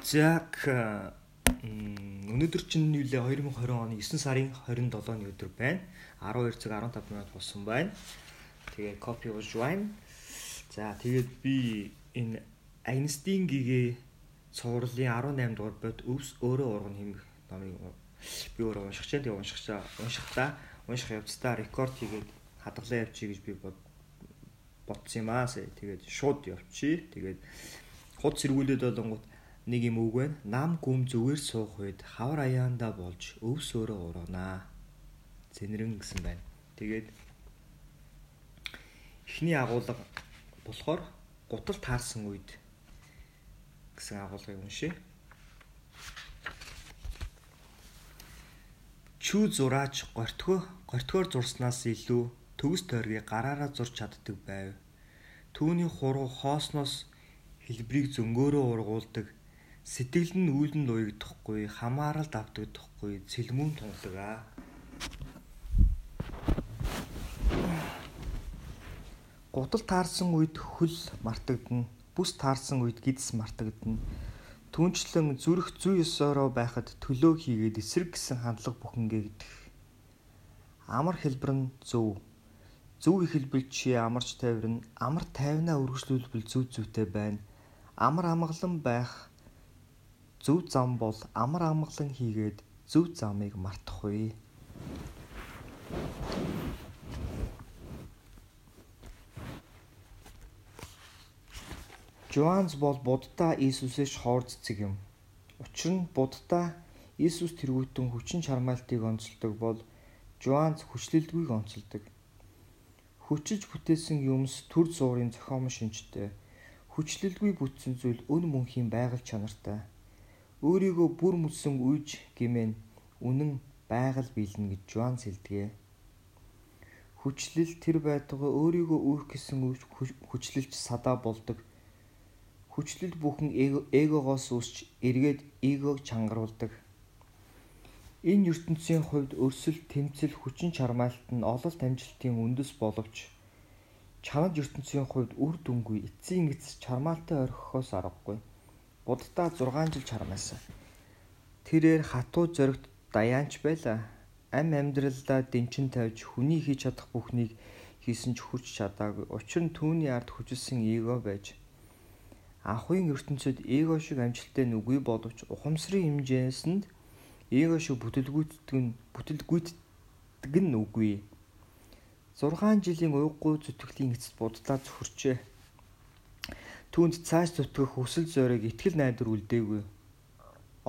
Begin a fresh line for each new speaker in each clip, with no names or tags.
За өнөөдөр чинь юу лээ 2020 оны 9 сарын 27-ны өдөр байна. 12 цаг 15 минут болсон байна. Тэгээ копи ууж байна. За тэгээд би энэ Einstein гэгээ цувралын 18 дугаар бод өвс өөрөө урган хэмэх номыг би өөрөө уншиж чаа. Тэгээ уншиж чаа. Уншихтаа унших явцдаа рекорд хийгээд хадгалаа явчих гэж би бодсон юм аа. Тэгээд шууд явчих. Тэгээд худ сэргүүлээд болонгууд нэг юм үг байна. Нам гүм зүгээр суух үед хавар аяанда болж өвс өөрөө ургана. Зэнрэн гэсэн байна. Тэгээд эхний агуулга болохоор гутал таарсан үед гэсэн агуулгыг уншъя. Чүү зураач гортгоо гортгоор зурснаас илүү төгс тойргийг гараараа зурч чаддаг байв. Түүний хуруу хоосноос хэлбэрийг зөнгөөрөө ургуулдаг Сэтгэл нь үйл нь уягдахгүй, хамааралд автагдахгүй, цэлмүүн тунлага. Гутал таарсан үед хөл мартагдана. Бүс таарсан үед гидс мартагдана. Түүнчлэн зүрх зүй ёсороо байхад төлөө хийгээд эсрэг гэсэн хандлага бүхэнгээгдэх. Амар хэлбэр нь зөв. Зөв их хэлбэл чи амарч тайварна. Амар тайвнаа үргэлжлүүлбэл зөв зөвтэй байна. Амар амгалан байх Зөв зам бол амар амгалан хийгээд зөв замыг мартахгүй. Жуанс бол Буддаа Иесусээс хоор цэцэг юм. Учир нь Буддаа Иесус тэргүүтэн хүчин чармаалтыг онцолдог бол Жуанс хүчлэлтгүйг онцолдог. Хүчиж бүтээсэн юмс төр зуурын зохиомжтой шинжтэй. Хүчлэлгүй бүтсэн зүйл өн мөнхийн байгаль чанартай өөрийгөө бүр мөсөн үйж гимэн үнэн байгаль биелнэ гэж Жуан сэлдэгэ. Хүчлэл тэр байтугай өөрийгөө үүх гэсэн хүчлэлч садаа болдог. Хүчлэл бүхэн эгогоос үсч эргээд эгог чангаруулдаг. Энэ ертөнцийн хувьд өрсөл, тэмцэл, хүчин чармаалт нь ололт амжилтын үндэс боловч чанад ертөнцийн хувьд үр дүнгүй эцсийн эц чармаалтай орхихоос аргагүй. Буддаа 6 жил чармаасан. Тэрээр хатуу зоригт даяанч байла. Ам амьдралдаа дэнчин тавьж хүний хийж чадах бүхнийг хийсэн ч хүрч чадаагүй. Учир нь түүний ард хүчилсэн эго байж анхуйн ертөнцид эго шиг амжилттай нүгүй боловч ухамсарын хэмжээсэнд эго шиг бүтэлгүйтгэг нь бүтэлгүйтгэг нь үгүй. 6 жилийн уйггүй зүтгэлийн эцэст буддлаа зөвхөрчээ. Түүнд цааш зүтгэх хүсэл зориг итгэл найдвар үлдээгүй.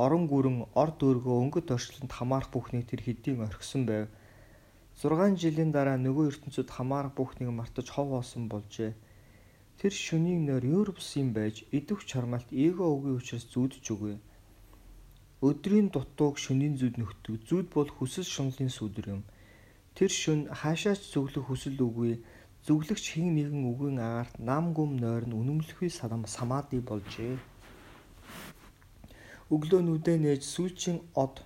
Орон гүрэн орд өргөө өнгөт орчлонд хамаарах бүхнийг тэр хэдийн орхисон байв. 6 жилийн дараа нөгөө ертөнцид хамаарах бүхнийг мартаж хов хоосон болжээ. Тэр шөнийн нойр өөр бусын байж идвэх чармаалт эго өгийн учраас зүудж өгөө. Өдрийн дутууг шөнийн зүуд нөхдөг. Зүуд бол хүсэл шунлын сүдэр юм. Тэр шөн хаашаач зөвлөх хүсэл үгүй Зүглэгч хин нэгэн үгийн агаарт нам гүм нойр нь үнэмлэхүй самаади болжээ. Өглөө нүдэ нээж сүүлчийн од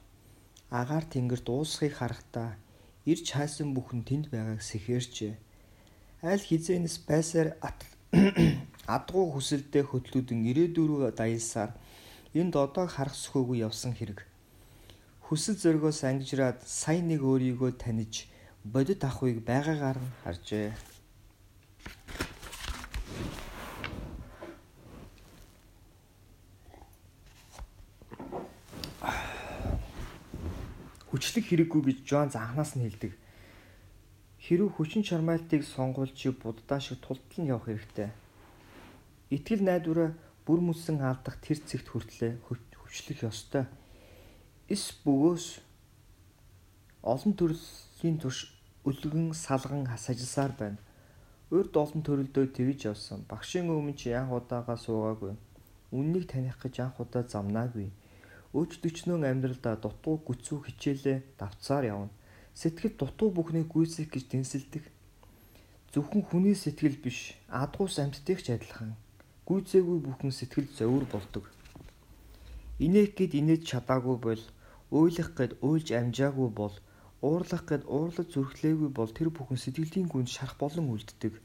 агаар тэнгэрт уусхыг харахтаа ирж хайсан бүхэн тэнд байгааг сэхэрчээ. Аль хизээнээс байсаар адгуу хүсэлтэд хөтлүүдэн ирээдүрөө даялсаар энд одоо харах сөхөөгүй явсан хэрэг. Хүсэл зөргөөс ангижраад сайн нэг өөрийгөө таниж бодит ахуйг байгаагаар нь харжээ. Хэрэггүй гэж Джон анханаас нь хэлдэг. Хэрв хүчин чармайлтыг сонгуул чи буддаа шиг тултал нь явах хэрэгтэй. Итгэл найдвараа бүр мүсэн алдах тэр зэгт хүртлээ хөвчлөх ёстой. Эс бөгөөс олон төрлийн турш өлгөн салган сажилсаар байна. Урд олон төрөлдөө тэгж явсан. Багшийн өмнө чи анх удаага суугаагүй. Үннийг таних гэж анх удаа замнаагүй Өөчтөчнөө амьдралдаа дутуу гүцүү хичээлээ давцаар явна. Сэтгэл дутуу бүхнийг гүйцэх гэж дэнсэлдэг. Зөвхөн хүний сэтгэл биш, адгуус амьтдыг ч адилхан. Гүйцээгүй бүхэн сэтгэл зовөр болдог. Инээх гэд инээж чадаагүй бол, уйлах гэд уйлж амжаагүй бол, уурлах гэд уурлаж зүрхлээгүй бол тэр бүхэн сэтгэлийн гүнд шарах болон үлддэг.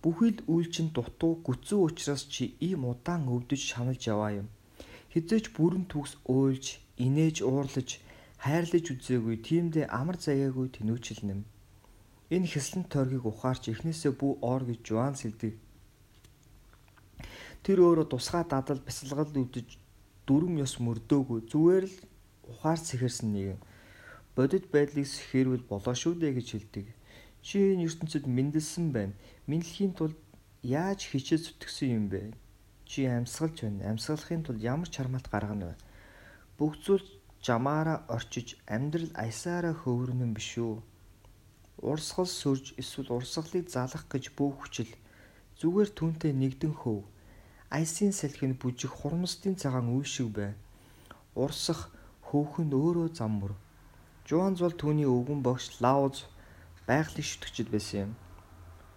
Бүхий л үйл чинь дутуу, гүцүү учраас чи ийм удаан өвдөж шаналж яваа юм хизээч бүрэн төгс уйлж, инээж уурлаж, хайрлаж үзээгүй тиймдээ амар заяагүй тэнүүчл нэм. Энэ хэслэн тойргийг ухаарч эхнээсээ бүү ор гэж Жуан сэлдэг. Тэр өөрөө тусгай дадал бясалгал үдэж дүрм ёс мөрдөөгүй зүгээр л ухаар сэхэрсэн нэгэн. Бодит байдлыг сэхэрвэл болоо шүү дээ гэж хэлдэг. Чи энэ ертөнцид мэндэлсэн байна. Мэдлэхийн тулд яаж хичээж зүтгэсэн юм бэ? Чи амьсгалж байна. Амьсгалахын тулд ямар чармаалт гаргана вэ? Бүх зүйл жамаараа орчиж амьдрал аясаараа хөөрнөн биш үү? Урсгал сүрж эсвэл урсгалыг залах гэж бүх хүчил зүгээр түнтэй нэгдэн хөв. Айсын салхинд бүжиг хурмстын цагаан үе шиг бай. Урсах хөөхөнд өөрөө зам мөр. Жуан зул түүний өвгөн богш Лауз байгалийн шүтгчд байсан юм.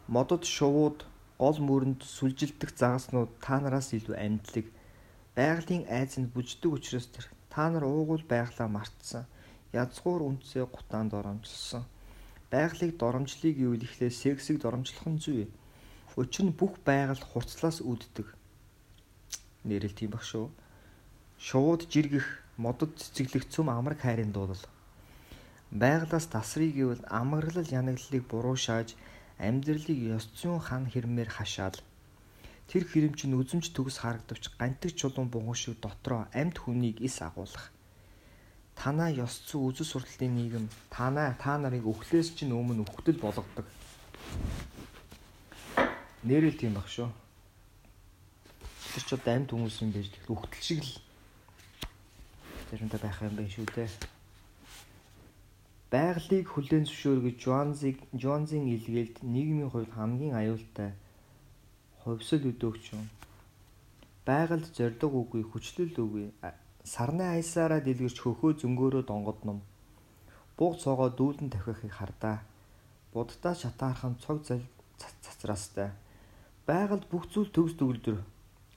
Модод шувууд гол мөрөнд сүлжилдэх загаснууд та нараас илүү амьдлаг. Байгалийн айзанд бүждэг учраас тэр та нар уугуул байглаа мартсан. Язгуур үнцээ гутаанд доромжилсан. Байгалыг доромжлыг гэвэл ихлээр сексийг доромжлох нь зүй. Учир нь бүх байгаль хурцлаас үүддэг. Нэрэл тийм баг шүү. Шууд жиргэх, модод цэцэглэх цөм амраг хайрын дуудал байгалаас тасрыг гэвэл амгарлал янаглалыг буруушааж амьдралыг ёс зүйн хан хэрмээр хашаал. Тэр хэрэмч нь үзэмж төгс харагдавч гантэг чулуун бугуун шиг дотроо амьд хүнийг ис агуулах. Танаа ёс зүй үзэл сурталтын нийгэм танаа та нарыг өхлөөс чинь өмнө өхтөл болгодог. Нэрэл тийм баг шүү. Тэр ч одоо амьд хүмүүс юм байж өхтөл шиг л тэрнтэй байх юм байна шүү дээ байгалыг хүлээн зөвшөөргөж Жуанзыг Жуанзын илгээлд нийгмийн хувьд хамгийн аюултай хувьсэл өдөөгч юм. Байгальд зориг үгүй, хүчлэл үгүй. Сарны аясаараа дэлгэрч хөхөө зөнгөөрөө донгодном. Буг цоогоо дүүлэн тавхихыг хардаа. Буддаа шатаархан цог цацраастай. Байгальд бүх зүйл төгс төгөлдөр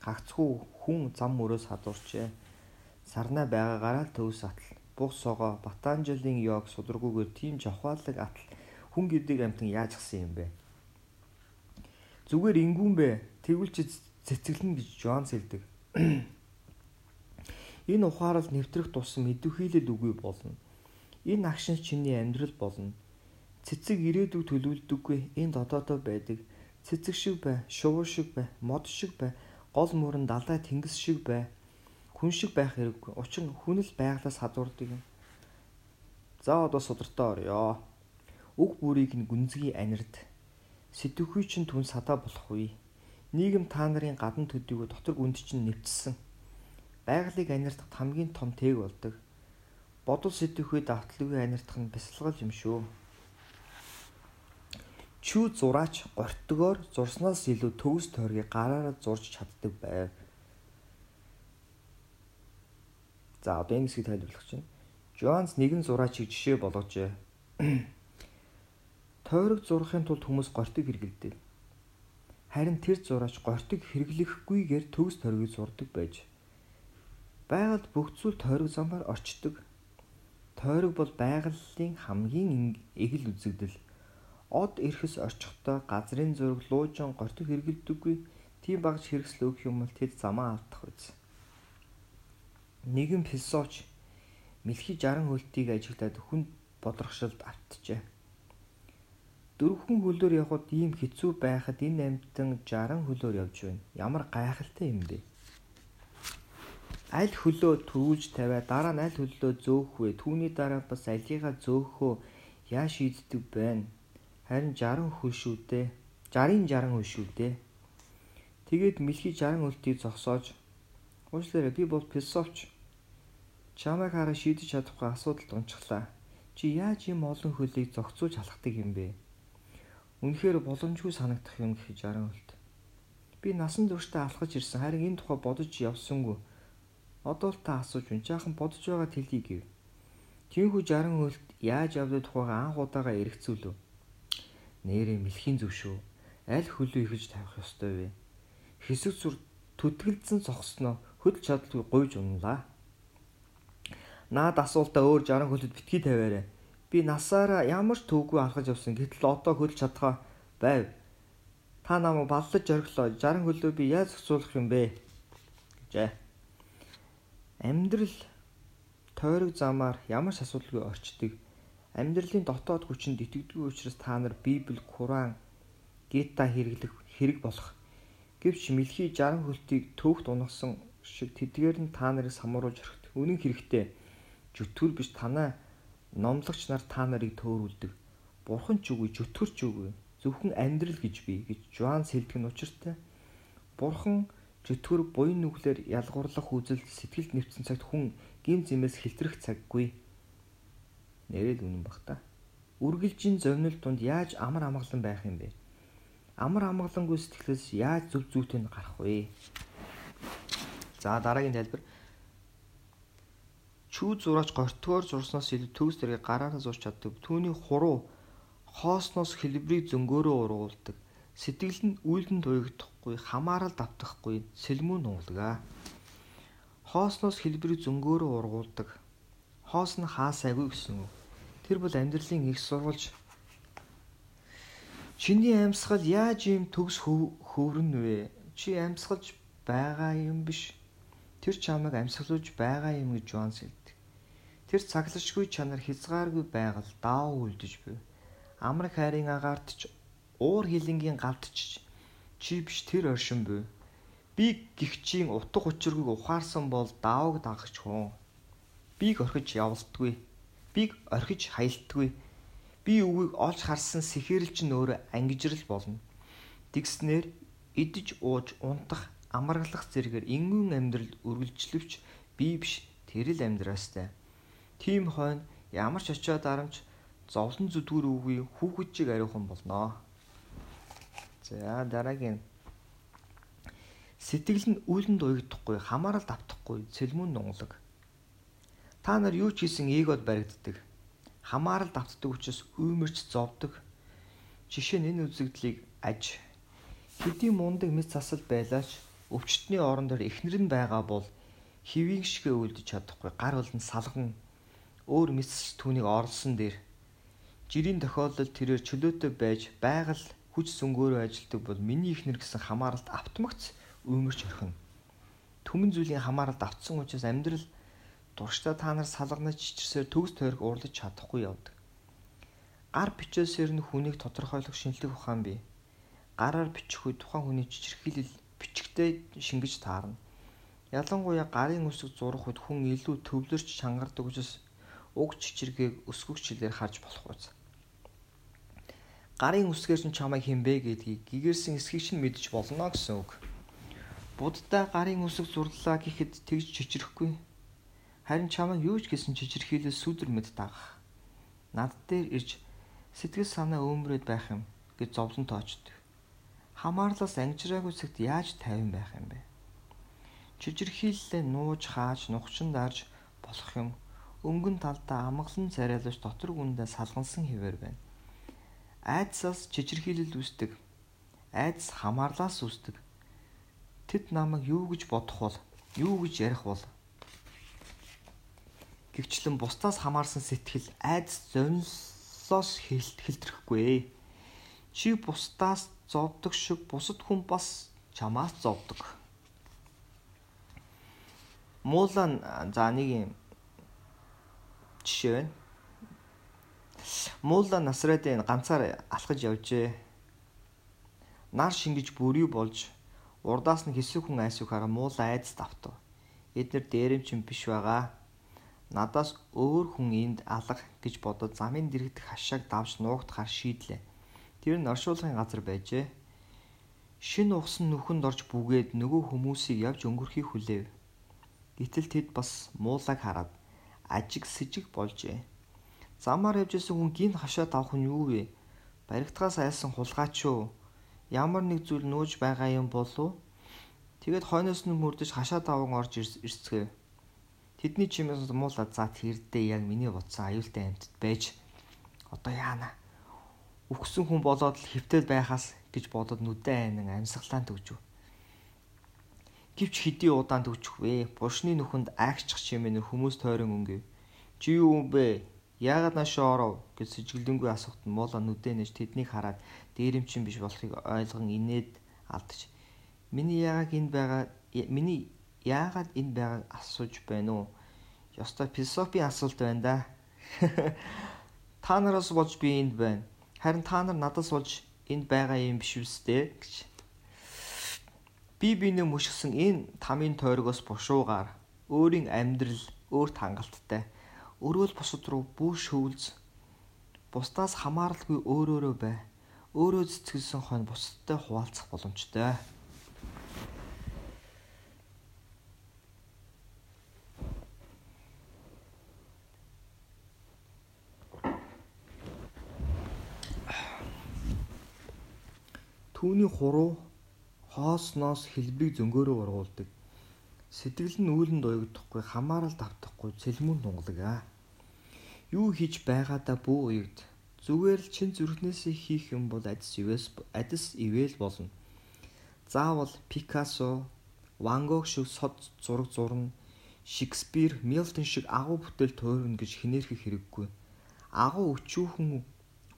гагцхүү хүн зам мөрөөс хадуурчээ. Сарнаа байгаагаараа төвс атал буг согоо Батанжелын йог судраггүйгээр тийм жавхаалаг атал хүн гэдэг амтан яаж гсэн юм бэ? Зүгээр ингүүн бэ. Тэгвэл чи цэцэглэн гэж Джонс хэлдэг. Энэ ухаарал нэвтрэх тусам идэвхийлэл үгүй болно. Энэ агшин чиний амьдрал болно. Цэцэг ирээдүг төлөвлөдөггүй энэ дотоодоо байдаг. Цэцэг шиг бай, шувуу шиг бай, мод шиг бай, гол мөрөн далай тэнгис шиг бай хүн шиг байх хэрэггүй. Учир нь хүн л байглаас хадуурдаг юм. За одоо судртаа орё. Уг бүрийг нь гүнзгий анирд. Сэтвхүй чинь түн садаа болох үе. Нийгэм та нарын гадна төдийгүй дотор гүнд чинь нэвчсэн. Байгалыг анирдах хамгийн том тээг болдог. Бодол сэтвхүй давтлагыг анирдах нь бясалгал юм шүү. Чүү зураач гортгоор зурснаас илүү төгс тойргийг гараараа зурж чаддаг байв. За одоо энэ хэсгийг тайлбарлах чинь. Jones нэгэн зураачийг жишээ болгожээ. Тойрог зурхын тулд хүмүүс гортыг хэрэглэдэг. Харин тэр зураач гортыг хэрэглэхгүйгээр төгс тойргийг зурдаг байж. Байгальд бүх зүйл тойрог замаар орчдөг. Тойрог бол байгалийн хамгийн эгэл үзэгдэл. Од эрхэс орчихдоо газрын зураг луужин гортыг хэрэглэдэггүй. Тийм багж хэрэгсэл өгөх юм бол тэд замаа алдах үз нэгэн философч мэлхий 60 хөлтийг ажиглаад хүнд бодрогшилд автжээ. Дөрвөн хөлөөр явхад ийм хэцүү байхад энэ амьтан 60 хөлөөр явж байна. Ямар гайхалтай юм бэ? Аль хөлөө төрүүлж тавиа дараа нь аль хөлөө зөөх вэ? Түүний дараа бас алигаа зөөхөө яа шийддэг байна? Харин 60 хөл шүү дээ. 60-ын 60 хөл шүү дээ. Тэгээд мэлхий 60 хөлтийг зогсоож Уучлаарай би бол философч. Чамайг хараа шийдэж чадахгүй асуудалд унчглаа. Чи яаж ийм олон хөлийг зохицуулж халахдаг юм бэ? Үнэхээр боломжгүй санагдах юм гэж аран хөлт. Би насан туршдаа алхаж ирсэн. Харин энэ тухай бодож явсангүй. Одоо л та асууж байна. Жаахан бодож байгаа тэлхий гэв. Тинхүү 60 хөлт яаж явдаг тухайга анх удаага эргцүүлв. Нэрээ мэлхийн зүв шүү. Аль хөлөө ихэж тавих ёстой вэ? Хэсэг зүр түтгэлдсэн зогсноо хөдөл чадалгүй гуйж унлаа. Наад асуултаа өөр 60 хөлөд битгий тавиарай. Би насаараа ямар ч төвгүй алхаж явсан. Гэтэл одоо хөдөл чадхаа байв. Та намайг баллаж орхилоо. 60 хөлөө би яаж зохицуулах юм бэ? гэжээ. Амьдрал тойрог замаар ямар ч асуудалгүй орчдөг. Амьдралын дотоод хүчинд итгэдэггүй учраас та нар Библи, Куран, Гита хэрэглэх хэрэг болох. Гэвч мэлхий 60 хөлтийг төөхт унагсан шиг тэдгээр нь та нарыг самруулж орхит. Үнэн хэрэгтээ зүтгэр биш танаа номлогч нар та нарыг төөрүүлдэг. Бурхан ч үгүй, зүтгэр ч үгүй. Зөвхөн амьдрал гэж бий гэж Жуан сэлдэг нь учиртай. Бурхан зүтгэр буян нүглэр ялгуурлах үзэл сэтгэлд нэвцсэн цагт хүн гим зэмээс хэлтрэх цаггүй. Нэрэл үнэн бах та. Үргэлжийн зовнил тунд яаж амар амгалан байх юм бэ? Амар амгалангүй сэтгэлээс яаж зөв зүйтэй гарах вэ? За дараагийн тайлбар Чүү зураач гортгоор зурснаас илүү төгс дэрэг гараараа зурч чаддаг. Түүний хуруу хоосноос хэлбэрийг зөнгөөрөө ургуулдаг. Сэтгэл нь үйлдэнд уягдахгүй, хамаарал давтахгүй, сэлмүүн нугалгаа. Хоосноос хэлбэрийг зөнгөөрөө ургуулдаг. Хоос нь хаасайгүй гэсэн үг. Тэр бол амьдралын их сурвалж. Чиний амьсгал яаж ийм төгс хөврөн вэ? Чи амьсгалж байгаа юм биш. Тэр чамайг амьсгалуулж байгаа юм гэж Жон сэлд. Тэр цаглашгүй чанар хязгааргүй байгаль даав үлдэж буй. Амар хайрын агаарт ч уур хилэнгийн галдч чи биш тэр оршин буй. Би гихчийн утга учиргүй ухаарсан бол даавг дагч хүн. Биг орхиж явалтгүй. Биг орхиж хаялтгүй. Би үгийг олж харсан сэхэрэлч нь өөрөө ангижрал болно. Тэгснэр идэж ууж унтах амаргалах зэрэгээр ингүүн амьдрал үргэлжлэвч би биш тэр л амьдраастай. Тийм хойно ямар ч очиод арамч зовлон зүдгүр үгүй хүүхэд ариухан болноо. За дараагийн Сэтгэл нь үйлэнд уягдахгүй, хамаарал давтахгүй, цэлмүн нунгалаг. Та нар юу ч хийсэн эгод баригддаг. Хамаарал давтдаг учраас үймэрч зовдөг. Жишээ нь энэ үзэгдлийг аж хэдийн мундаг мэд засал байлаач өвчтний орон дээр эхнэр нь байгаа бол хэвийн шигэ үлдэж чадахгүй гар болон салган өөр мэс түүнийг орлсон дээр жирийн тохиолдолд тэрээр чөлөөтэй байж байгаль хүч сүнгөөрөө ажилдаг бол миний ихнэр гэсэн хамааралд автоматц өмөрч орхино. Түмэн зүйлийн хамааралд автсан учраас амьдрал дурштай та нар салганаж чичирсээр төгс тойрог уурлаж чадахгүй явдаг. Гар бичээсээр нь хүнийг тодорхойлох шинэлэг ухаан бий. Гараар бичих үе тухайн хүний чичирхийлэл бичгтээ шингэж таарна. Ялангуяа гарын үсэг зурах үед хүн илүү төвлөрч чангардаг учраас уг чичиргээг өсгөгч хэлээр харж болох үз. Гарын үсгээр чинь чамайг хинбэ гэдгийг гэгэрсэн эсхийг чинь мэдж болно гэсэн үг. Буддаа гарын үсэг зурлаа гэхэд тэгж чичрэхгүй. Харин чамайг юу ч гэсэн чичирхийлээ сүдэр мэд дагах. Над дээр ирж сэтгэл санаа өөмрөөд байх юм гэж зовлон тоочдөг. Хамаарлаас ангижраагүй цагт яаж тайван байх юм бэ? Чичирхийллээ нууж хааж нухчин дарж болох юм өнгөн талдаа амгалан царайлаж дотор гүндээ салгансан хിവэр байна. Айдсаас чичирхийлэл үүсдэг. Айдс хамаарлаас үүсдэг. Тэд намайг юу гэж бодох бол, юу гэж ярих бол Гэвчлэн бусдаас хамаарсан сэтгэл айдас зовнилоос хэлтрэхгүй. Чи бусдаас зовдөг шиг бусад хүн бас чамаас зовдөг. Муулан за нэг юм жишээ байна. Муула Насрадын ганцаар алхаж явжээ. Нар шингэж бүрий болж урдаас нь хэсэг хүн айсууг хараа муула айдас давтав. Эднэр дээрэмчин биш байгаа. Надаас өөр хүн энд алга гэж бодоод замын дэрэгдэх хашааг давж нуугдахаар шийдлээ. Тэр нь оршуулгын газар байжээ. Шин ухсан нүхэнд орж бүгээд нөгөө хүмүүсийг явж өнгөрхийг хүлээв. Гэтэл тэд бас муулаг хараад ажиг сэжиг болжээ. Замаар явж исэн хүн гин хашаа тавах нь юу вэ? Баригдгаас айлсан хулгайч юу? Ямар нэг зүйл нууж байгаа юм болов? Тэгэд хойноос нь мөрдөж хашаа даван орж ирцгээв. Тэдний чимээс муулаа за тэрдээ яг миний бодсон аюултай амьтд байж одоо яана. Үхсэн хүн болоод л хөвтөл байхаас гэж бодоод нүдэн айнан амьсгалаан төгжөв. Гэвч хэдий удаан төвчих вэ? Булшны нүхэнд айгчих чимээ хүмүүс тойрон өнгөв. Чи юу юм бэ? Яагаад наашаа оров гэж сэжиглэнгүй асуухт нь муула нүдэ нэж тэднийг хараад дээрэмчин биш болохыг ойлгон инээд алдаж. Миний яагаад энд байгаа миний яагаад энэ байгааг асууж байна уу? Ёстой философийн асуулт байна да. Та нараас болж би энд байна. Харин та нар надаас болж энд байгаа юм биш үстэй гэж. Би бинэ мөшгсөн энэ тамийн тойрогоос бушуугаар өөрийн амьдрал өөрт хангалттай. Өрөөл бусад руу бүр шөвлөж бусдаас хамааралгүй өөрөөрөө бай. Өөрөө цэцгэлсэн хойно бусдтай хуваалцах боломжтой. Түүний хуруу хоосноос хэлбэрийг зөнгөөрөө ургуулдаг. Сэтгэл нь үүлэнд уягдахгүй, хамаарал давтахгүй, цэлмүн тунгалаг аа. Юу хийж байгаадаа бүү уягд. Зүгээр л чин зүрхнээсээ хийх юм бол адис ивэс адис ивэл болно. Заавал Пикассо, Ван Гог шиг сод зураг зурна, Шекспир, Милтон шиг агуу бүтээл туурна гэж хинээрхэх хэрэггүй. Агуу өчүүхэн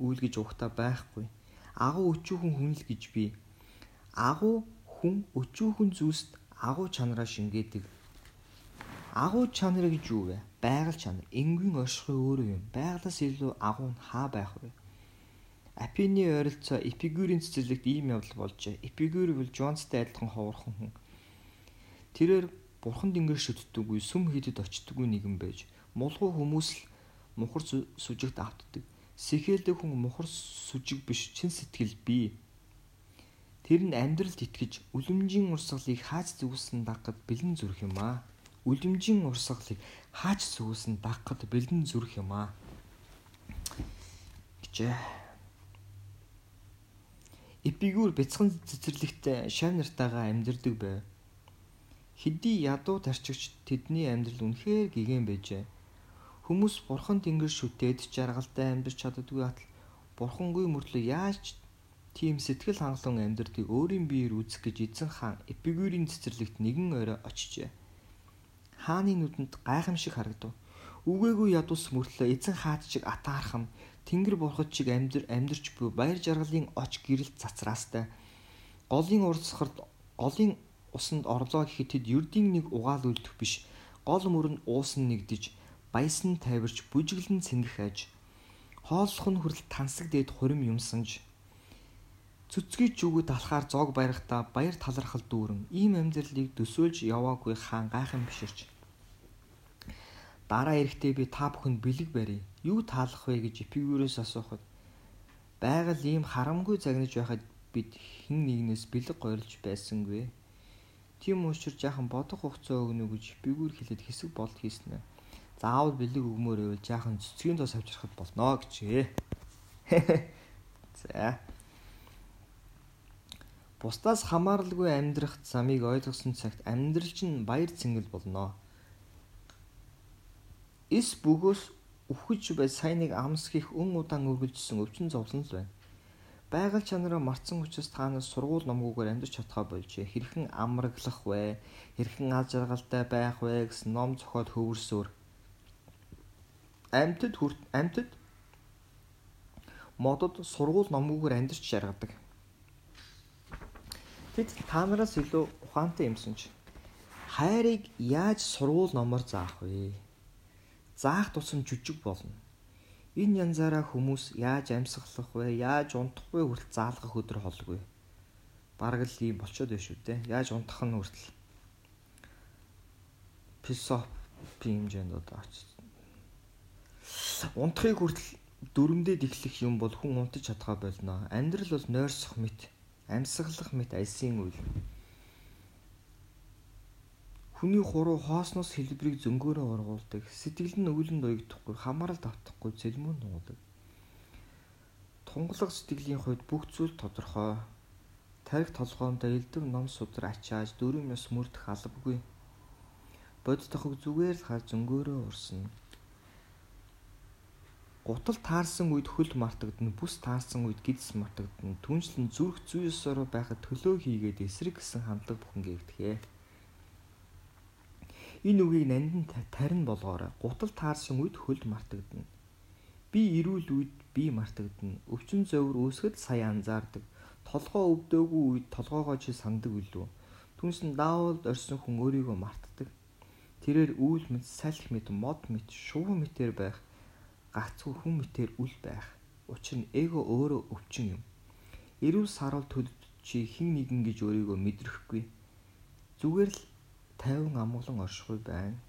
үйл гэж ухта байхгүй агуу өчүүхэн хүн л гэж би. Агуу хүн өчүүхэн зүйлст агуу чанараа шингээдэг. Агуу чанар гэж юу вэ? Байгаль чанар. Энгийн оршихуй өөрөө юм. Байгалаас илүү агуу нь хаа байх вэ? Апины ойролцоо Эпикурийн цэцэрлэгт ийм явдал болжээ. Эпикур бол Джонстай адилхан ховорхон хүн. Тэрээр бурханд ингээд шүтдэггүй, сүм хийдэд очдоггүй нэгэн байж, мулгуу хүмүүс л мухар сүжигт автдаг. Сэхэлдэг хүн мухар сүжиг биш чин сэтгэл бий. Тэр нь амьдралд итгэж үлэмжийн урсгалыг хааж зүгсэн дагахад бэлэн зүрх юм аа. Үлэмжийн урсгалыг хааж зүгсэн дагахад бэлэн зүрх юм аа. гэжээ. Эпигүр бяцхан цэцэрлэгтээ шав нартайгаа амьдэрдэг байв. Хэдий ядуу тарчигч тэдний амьдрал үнэхээр гэгэн байжээ. Хүмүүс бурхан тэнгэр шүтээд жаргалтай амьдарч чаддгүй атал бурхангүй мөртлөө яаж тийм сэтгэл хангалуун амьдртыг өөрийн биеэр үүсэх гэж эзэн хаан Эпигурийн цэцэрлэгт нэгэн орой очижээ. Хааны нүдэнд гайхамшиг харагдав. Үгээгүй ядус мөртлөө эзэн хаад шиг атаархам тэнгэр бурхад шиг амьдар амьдарч буй баяр жаргалын оч гэрэлт цацраастай. Голын урсгалд голын усанд орлоо гэхэд тэд ердийн нэг угаал үлдэх биш. Гол мөрөнд уусан нэгдэж баясан тайварч бүжиглэн цэнгэх аж. Хооллох нь хүрэл тансаг дээд хурим юмсанж. Цүцгийг зүгүүд алхаар зог барихтаа баяр талархал дүүрэн ийм амьдралыг төсөөлж яваагүй хаан гайхан биширч. Дараа эрэхтэй би та бүхэнд бэлэг барья. Юу таалах вэ гэж эпигүрээс асуухад байгаль ийм харамгүй загнаж байхад бид хэн нэгнээс бэлэг гойролж байсангүй. Тийм учраас яахан бодох хугацаа өгнө гэж эпигүр хэлээд хэсэг болт хийснэ заавал бэлэг өгмөр байвал жаахан цэцгийн тос авчрахад болно гэжээ. За. Бусдаас хамааралгүй амьдрах замыг ойлгосон цагт амьдрал чинь баяр цэнгэл болно. Эс бөгөөс өвхөж бай сайныг амсгих өн удаан үргэлжсэн өвчин зовлон л байна. Байгаль чанараа марцсан учраас таанаас сургууль номгүйгээр амьдарч чадхаа болжээ. Хэрхэн амраглах вэ? Хэрхэн аз жаргалтай байх вэ гэсэн ном зохиод хөвөрсөөр амьтад хүрт амьтад модод сургууль номгүйгээр амьдарч жаргадаг. Тэд та нараас илүү ухаантай юмсан ч хайрыг яаж сургууль номоор заах вэ? Заах тусам жүжиг болно. Энэ янзаараа хүмүүс яаж амьсгалах вэ? Яаж унтах вэ хүртэл заалгах өдөр холгүй. Бараг л ийм болчоод байна шүү дээ. Яаж унтах нь хүртэл философи хэмжээнд одоо очиж Унтахыг хүртэл дөрөмдөд эхлэх юм бол хүн унтаж чадхаа болно. Амьдрал бол нойрсох мэт, амьсгалах мэт альсын үйл. Хүний хуруу хоосноос хэлбэрийг зөнгөөрөө ургуулдаг. Сэтгэл нь өвлөнд уягдахгүй, хамаарал давтахгүй, зэлмүүн нуудаг. Тунгалаг сэтгэлийн хувьд бүх зүйл тодорхой. Тарих толгоонд элдв ном судар ачааж дөрөв ёс мөрдөх албагүй. Боддохог зүгээр л хар зөнгөөрөө урсна Гутал таарсан үед хөл мартагдана, бүс таарсан үед гидс мартагдана. Түншлэн зүрх зүй ёсоор байхад төлөө хийгээд эсрэг гэсэн хамтлаг бүхэн гээвдэхээ. Энэ үгийг нандин тарин болгоорой. Гутал таарсан үед хөл мартагдана. Би ирүүл үед би мартагдана. Өвчин зовөр үүсгэд сая анзаардаг. Толгоо өвдөөгүй үед толгоогоо чи сандаг үлээ. Түнс нь даавалд орсон хүн өөрийгөө мартдаг. Тэрээр үүл мэд, салхи мэд, мод мэд, шувуу мэтэр байх, гацгүй хүн мэтэр үл байх. Учир нь эго өөрөө өвчин юм. Эрүүл сарвал төлд чи хин нэгэн гэж өөрийгөө мэдрэхгүй. Зүгээр л 50 амгалан оршихуй байна.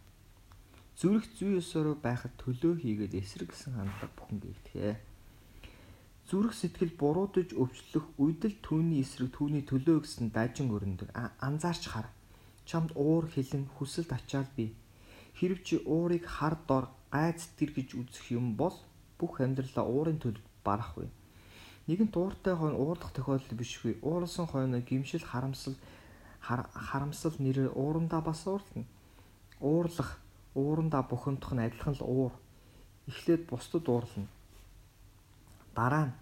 Зүрх зүй ёсоор байхад төлөө хийгээд эсрэг гэсэн хандлага бүхэн гэгдэхэ. Зүрх сэтгэл буруудаж өвчлөх үедэл түүний эсрэг түүний төлөө гэсэн дажин өрнөдөг. Анзаарч хар. Чамд уур хилэн хүсэлт ачаал би. Хэрв чи уурыг хар дор гай сэтгэр гэж үзэх юм бол бүх амьдралаа уурын төлөв барахгүй. Нэгэн тууртай хойно уурлах тохиолдол бишгүй. Ууралсан хойно гимшил харамсал харамсал нэрээр уурандаа бас уурлана. Уурлах, уурандаа бухимдах нь адилхан л уур. Эхлээд бусдад уурлана дараа нь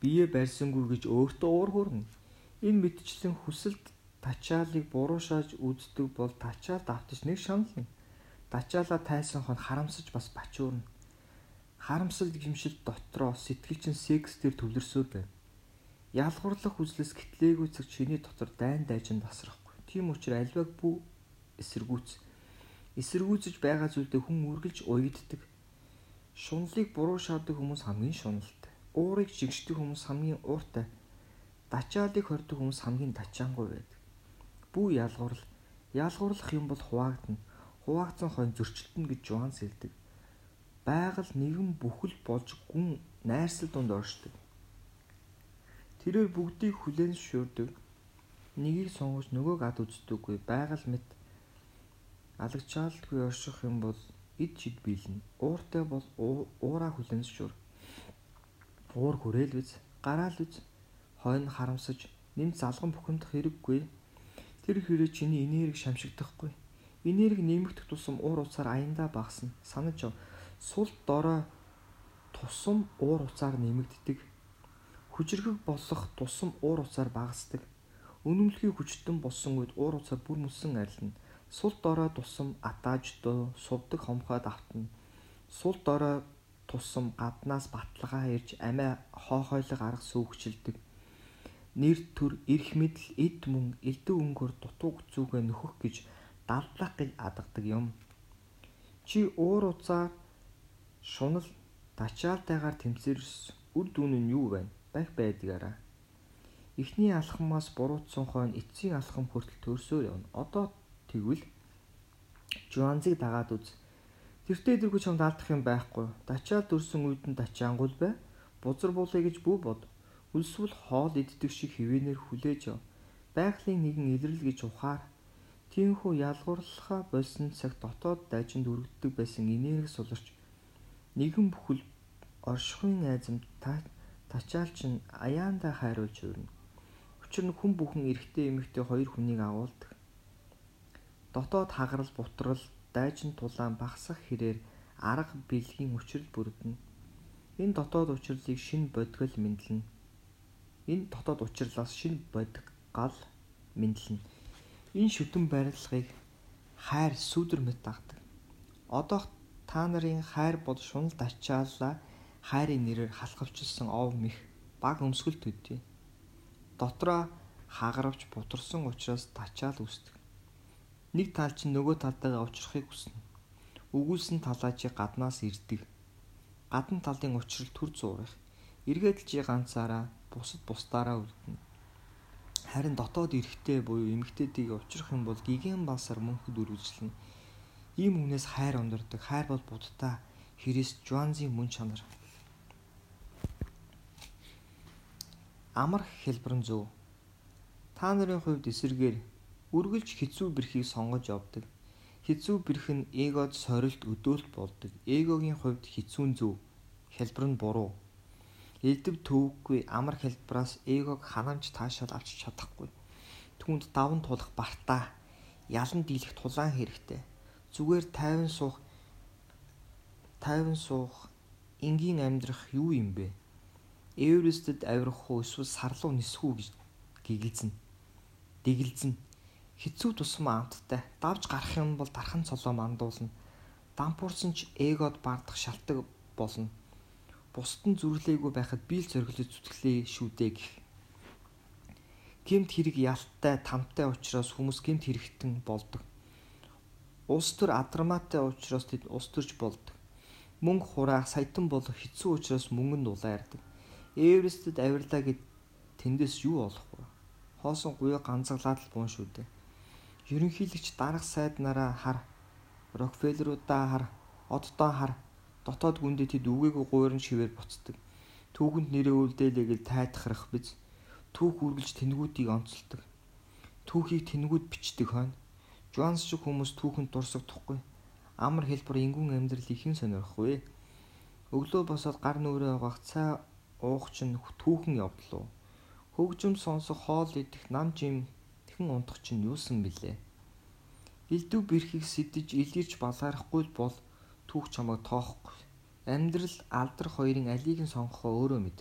бие барьсангүй гэж өөртөө уур хүрнэ. Энэ мэдчлэн хүсэлт тачаалыг буруушааж үздэг бол тачаал давтаж нэг шанална. Тачаалаа тайсан хон харамсаж бас бачуурна. Харамсал гимшил дотроо сэтгэл чин секс дээр төвлөрсөө байна. Ялгуурлах үзлэс гэтлээгүй цаг чиний дотор дайн дайжин тасрахгүй. Тийм учраас альваг бүү эсэргүүц. Эсэргүүцэж байгаа зүйлдээ хүн үргэлж уягддаг Шунлыг буруу шаадаг хүмүүс хамгийн шуналтай. Уурыг жигшдэг хүмүүс хамгийн ууртай. Дачаалыг хордог хүмүүс хамгийн дачаангуй байдаг. Бүү ялгуурл. Ялгуурлах юм бол хуваагдана. Хуваагдсан хойно зөрчилтөн гэж Жуан сэлдэг. Байгаль нэгэн бүхэл болж гүн найрсал донд оршдог. Тэрээр бүгдийг хүлээн шүрдэг. Нэгийг сонгож нөгөөг ад үздэггүй. Байгаль мэд алагчаалдгүй орших юм бол эд шид биелнэ. Ууртай бол уураа хүлэнс шүр. Уур хүрээл биз, гараал биз. Хойно харамсаж, нэмт залган бухимдах хэрэггүй. Тэр хэрэг чиний энерги шамшигдахгүй. Энерги нэмэгдэх тусам уур уцаар аяндаа багасна. Санаж ав. Сул дорой тусам уур уцаар нэмэгддэг. Хүчрхэг болох тусам уур уцаар багасдаг. Үнэмлэхий хүчтэн болсон үед уур уцаар бүр мөсөн арилна Сул дорой тусам атааждөө сувдаг хомхойд автна. Сул дорой тусам гаднаас баталгаа ирж амиа хоохойлог арга сүүгчилдэг. Нэр төр эрх мэдл эд мөн элдв өнгөөр дутууг зүгээ нөхөх гэж далдлах гэж адгадаг юм. Чи уур уцаар шунал тачаалтайгаар тэмцэрс үр дүн нь юу вэ? Байх байдгаараа. Эхний алхамаас буруутсан хойно эцсийн алхам хүртэл төрсөөр явна. Одоо Тэгвэл Жуанзыг дагаад үз. Тэртээ дэргүй чамд алдах юм байхгүй. Дачаал дүрсэн үед нь дачаангуул бай. Бузар буулъя гэж бүү бод. Үлсвэл хоол иддэг шиг хിവэнээр хүлээж яв. Байгалийн нэгэн илрэл гэж ухаар. Тиймхүү ялгуурлахаа болсон цаг дотоод дайжинд өргөддөг байсан энерги суларч нэгэн бүхэл оршихуйн айзам та тачаалч нь аяандаа хайруулж өрнө. Учир нь хүн бүхэн эрэгтэй эмэгтэй хоёр хүнийг агуулдаг. Дотоод хагарал бутрал дайчин тулаан багсах хэрээр арга бэлгийн учрал бүрдэнэ. Энэ дотоод учрлыг шин бодгол мэдлэнэ. Энэ дотоод учрлаас шин бодгал мэдлэнэ. Энэ шүтэн барилгыг хайр сүдэр мэт дагдаг. Одоо та нарын хайр бол шунал дачаалаа хайрын нэрээр халахвчилсан ов мэх баг өмсгөл төдий. Дотроо хагаравч бутарсан учраас тачаал үүсдэг. Нэг тал чинь нөгөө талдаа уучрахыг хүснэ. Өгүүлсэн талаа чи гаднаас ирдэг. Гадна талын учрал төр зуурах. Эргээд л чи ганцаараа бусад бусдаараа үлдэнэ. Харин дотоод эрэхтэй буюу эмэгтэйдийг уучрах юм бол гигэн басар мөнхөд үргэлжлэнэ. Ийм хүнээс хайр ондордог. Хайр бол буддаа Христ Жуанзын мөн чанар. Амар хэлбэрэн зөв. Та нарын хувьд эсэргээр үргэлж хэцүү бэрхийг сонгож явдаг. Хэцүү бэрх нь эгод сорилт өдөөлт болдог. Эгогийн хувьд хэцүү нь зөв, хэлбэр нь буруу. Элдв төвөггүй амар хэлбраас эгог ханамж таашаал авч чадахгүй. Түүнд даван тулах бартаа, ялан дийлэх тулаан хэрэгтэй. Зүгээр тайван суух тайван суух энгийн амьдрах юу юм бэ? Эверестэд авирах уу эсвэл сарлуу нисэх үү гэж гигэлзэн. Дэгэлзэн хэцүү тусмаа амттай давж гарах юм бол дархан цолоо мандуулна. Дампуурсан ч эгод бардах шалтгаан болно. Бусдын зүрлээгүй байхад биел зориглож зүтгэлээ шүү дээ гэх. гэмт хэрэг ялттай, тамтай учраас хүмүүс гэмт хэрэгтэн болдог. Ус төр адрамаатай учраас тэд ус төрж болдог. Мөнгө хураах саятан болох хэцүү учраас мөнгөнд улаардаг. Эверестэд авирлаа гэд тэндээс юу олох вэ? Хоосон гуйа ганцаглаад л буун шүү дээ. Ерөнхийлөгч дарах сайд нараа хар. Рокфеллеруудаа хар. Оддоо хар. Дотоод гүндээ тэд үгээгүй гуйрын шивээр буцдаг. Түүхэнд нэрээ үлдээлээ гэж тайтахрах биз. Түүх үргэлж тэнгүүдийг онцолдог. Түүхийг тэнгүүд бичдэг хойно. Джонс шиг хүмүүс түүхэнд дурсагдахгүй. Амар хэлбэр ингүүн амьдрал ихэн сонирхгүй. Өглөө босоод гар нүрээ угаах цай уух чинь түүхэн явдлуу. Хөгжим сонсох хоол идэх нам жим тэхэн унтах чинь юусан бilé. Илдүү бэрхийг сэтэж илгэрч балаарахгүй бол түүх чамайг тоохгүй. Амьдрал алдар хоёрын алийг нь сонгохоо өөрөө мэд.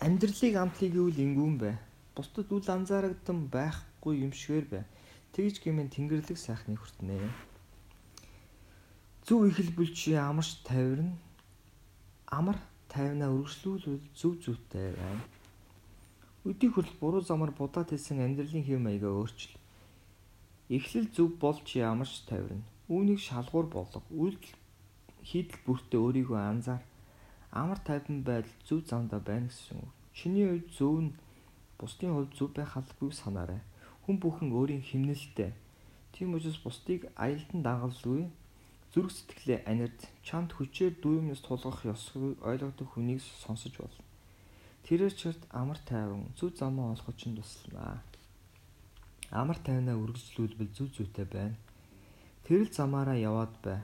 Амьдралыг амтлыг гэвэл ингүүн бай. Бусдад үл анзаарагдан байхгүй юм шигээр бай. Тэгж гэмэн тэнгэрлэг сайхныг хүртнэ. Зөв ихэл бүлчи амарч тавирна. Амар тайвнаа үргэлжлүүлвэл зөв зүйтэй байна. Өдий хүртэл буруу замаар будаад хэлсэн амьдралын хэв маягаа өөрчил. Эхлэл зөв болж ямарч тавирна. Үүнийг шалгуур болго. Үйлдэл хийдэл бүртээ өөрийгөө анзаар. Амар тайван байдал зөв замдаа байна гэсэн үг. Чиний хувьд зөв нь бусдын хувьд зөв байх албагүй санаарай. Хүн бүхэн өөрийн химнэлтэй. Тийм учраас бусдыг аялдан дагалгүй зүрх сэтгэлээ анирд чамд хүчээр дүү юмнаас тулгах ёсгүй ойлгодог хүнийг сонсож болно. Тэрээр чирт амар тайван зүв замаа олоход ч туслана. Амар тайвнаа үргэлжлүүлбэл зүв зүйтэй байна. Тэрэл замаараа яваад бай.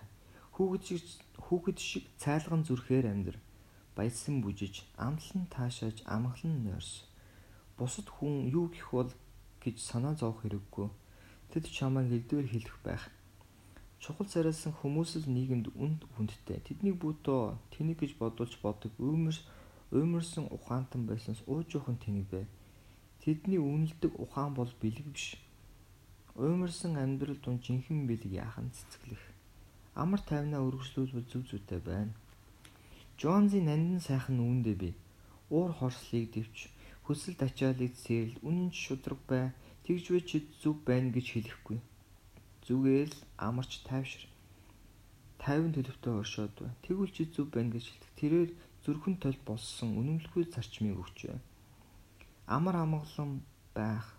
Хүүхэд шиг хүүхэд шиг цайлган зүрхээр амьдр. Баясан бүжиж, амтлан таашааж, амгалан нойрс. Бусад хүн юу гэх бол гэж санаа зовох хэрэггүй. Тэд чамайг хэлдвэр хэлэх байх. Чухал царайлсан хүмүүс л нийгэмд үнд хүндтэй. Тэднийг бүтөө тэнэг гэж бодуулж бодог. Өөмөр уймарсан ухаантан байснаас уужуухан тэнэг бай. Тэдний үнэлдэг ухаан бол бэлэг биш. Уймарсан амьдрал дунд жинхэнэ бэлэг яахан цэцгэлэх. Амар тайвнаа өргөжлүүлбэл зүв зүйтэй байна. Джонзын нандин сайхан үүндээ би. Уур хорслыг дэвч, хөсөл дачаалыг сэрэл, үнэн шудраг бай. Тэгж вэ чи зүв байна гэж хэлэхгүй. Зүгээр л амарч тайвшир. Тайван төлөвтэй оршоод бай. Тэгвэл чи зүв байна гэж хэлдэг. Тэрээр зүрхэн толь болсон үнэмлэхгүй зарчмыг өгч байна. Амар амгалан байх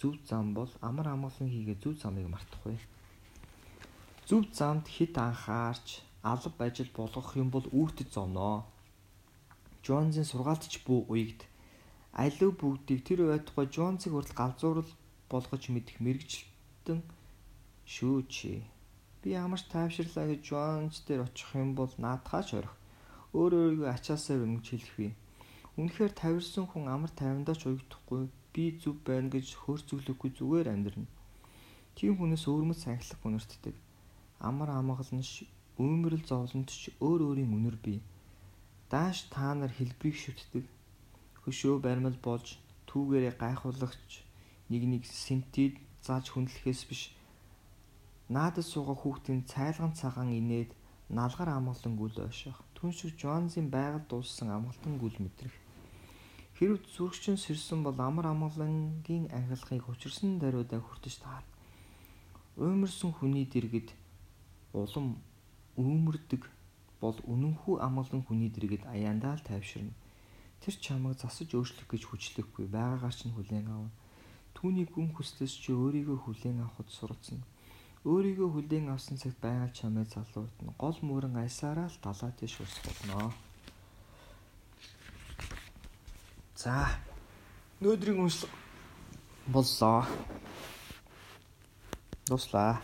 зөв зам бол амар амгалан хийгээ зөв замыг мартахгүй. Зөв замд хит анхаарч алба ажил болгох юм бол үүртэд зовноо. Джонзын сургаалтч бүү уягд алив бүгдийг тэр байтугай Джонзыг хүртэл галзуурал болгож мэдэх мэрэгчлэн шүү чи. Би ямар ч тайвширлаа гэж Джонз дээр очих юм бол наадхаач орох өөрөө өөрийгөө ачаасаар өнгөж хэлэх бий. Үнэхээр тавирсан хүн амар тайвандаа ч уягдахгүй би зүв байна гэж хөөрцөглөхгүй зүгээр амьдрна. Тийм хүнээс өөрмөц сахилах үнэртдэг. Амар амгалан өмөрл зовлонт ч өөр өөрийн үнэр бий. Дааш та нар хэлбэрийг шүтдэг. Хөшөө баримл болж түүгээрээ гайхуулагч нэг нэг сентид зааж хүндлэхээс биш. Наадас суугаа хүүхдийн цайлган цагаан инээд налгар амгалан гүл ойшох. Түн шиг Джонзын байгаль дууссан амгалан гүл мэдрэх. Хэрв зүрхчин сэрсэн бол амар амгалангийн ангилахыг учирсан даруйдаа хүртэж таар. Уймарсан хүний дэргэд улам өөмөрдөг бол үнэнхүү амгалан хүний дэргэд аяандаа л тайвширна. Тэр чамайг засаж өөрчлөх гэж хүчлэхгүй байгаагаар ч хүлээн авна. Түүний гүн хүслээс чи өөрийгөө хүлээн авахд сурцсан Өөрийгөө хүлээн авсан цагт байгаль чамайг залуутна. Гол мөрөн аясаараа л далаа тийш усгуулно. За. Өнөөдрийн үнслэг боллоо. Дуслаа.